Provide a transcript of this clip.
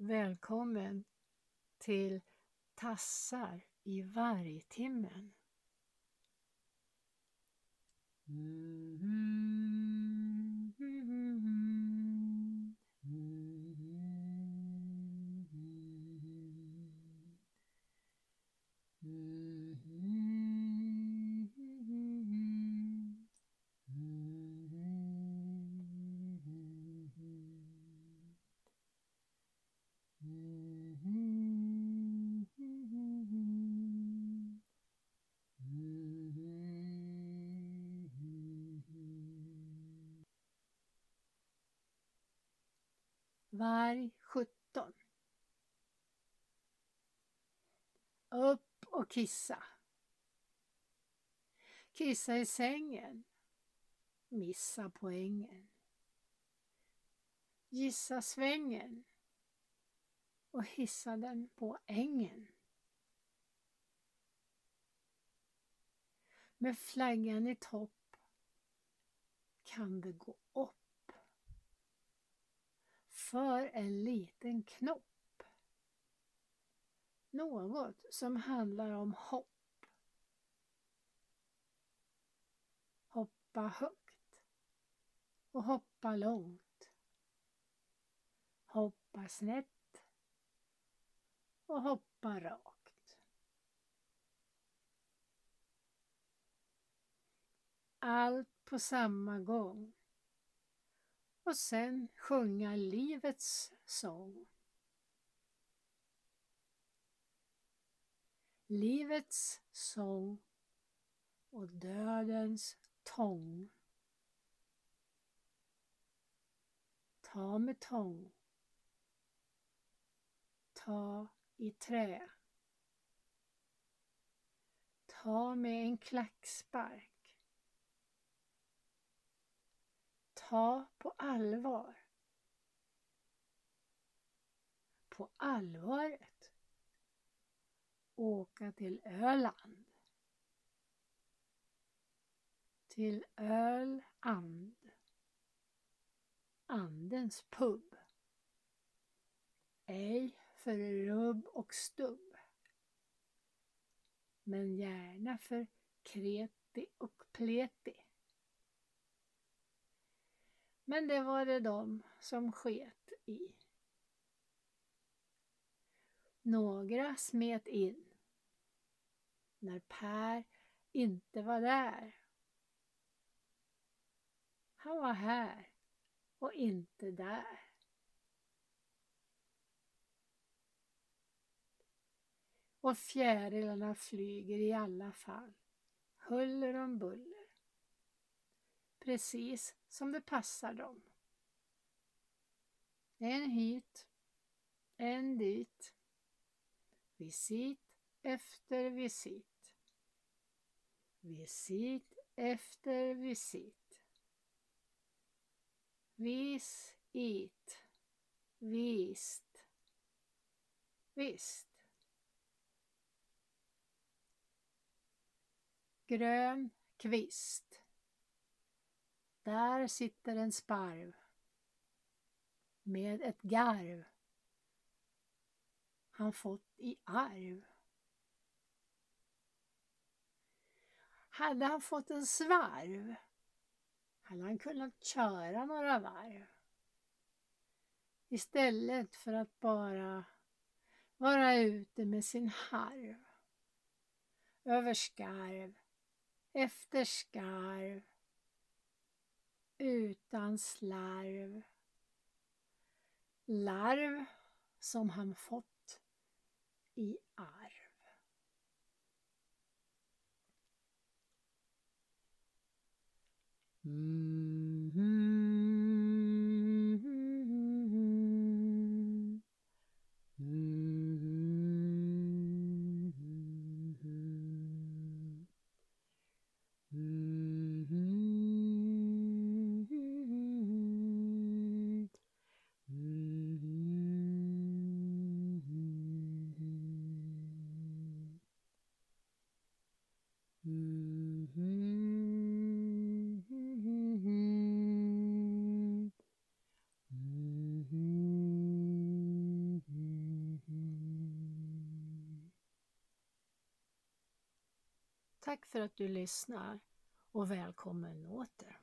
Välkommen till Tassar i vargtimmen. Mm. Varg 17 Upp och kissa. Kissa i sängen. Missa poängen. Gissa svängen och hissa den på ängen. Med flaggan i topp kan det gå upp för en liten knopp. Något som handlar om hopp. Hoppa högt och hoppa långt. Hoppa snett och hoppa rakt. Allt på samma gång och sen sjunga livets sång. Livets sång och dödens tång. Ta med tång. Ta i trä. Ta med en klackspark. Ta på allvar. På allvaret. Åka till Öland. Till Öland. Andens pub. Ej för rubb och stubb. Men gärna för kreti och pleti. Men det var det de som sket i. Några smet in när Per inte var där. Han var här och inte där. Och fjärilarna flyger i alla fall, huller om buller precis som det passar dem. En hit, en dit, visit efter visit, visit efter visit, vis it, vist, visst. Grön kvist där sitter en sparv med ett garv han fått i arv. Hade han fått en svarv hade han kunnat köra några varv. Istället för att bara vara ute med sin harv. Över skarv, efter skarv, utan slarv. Larv som han fått i arv. Mm Tack för att du lyssnar och välkommen åter.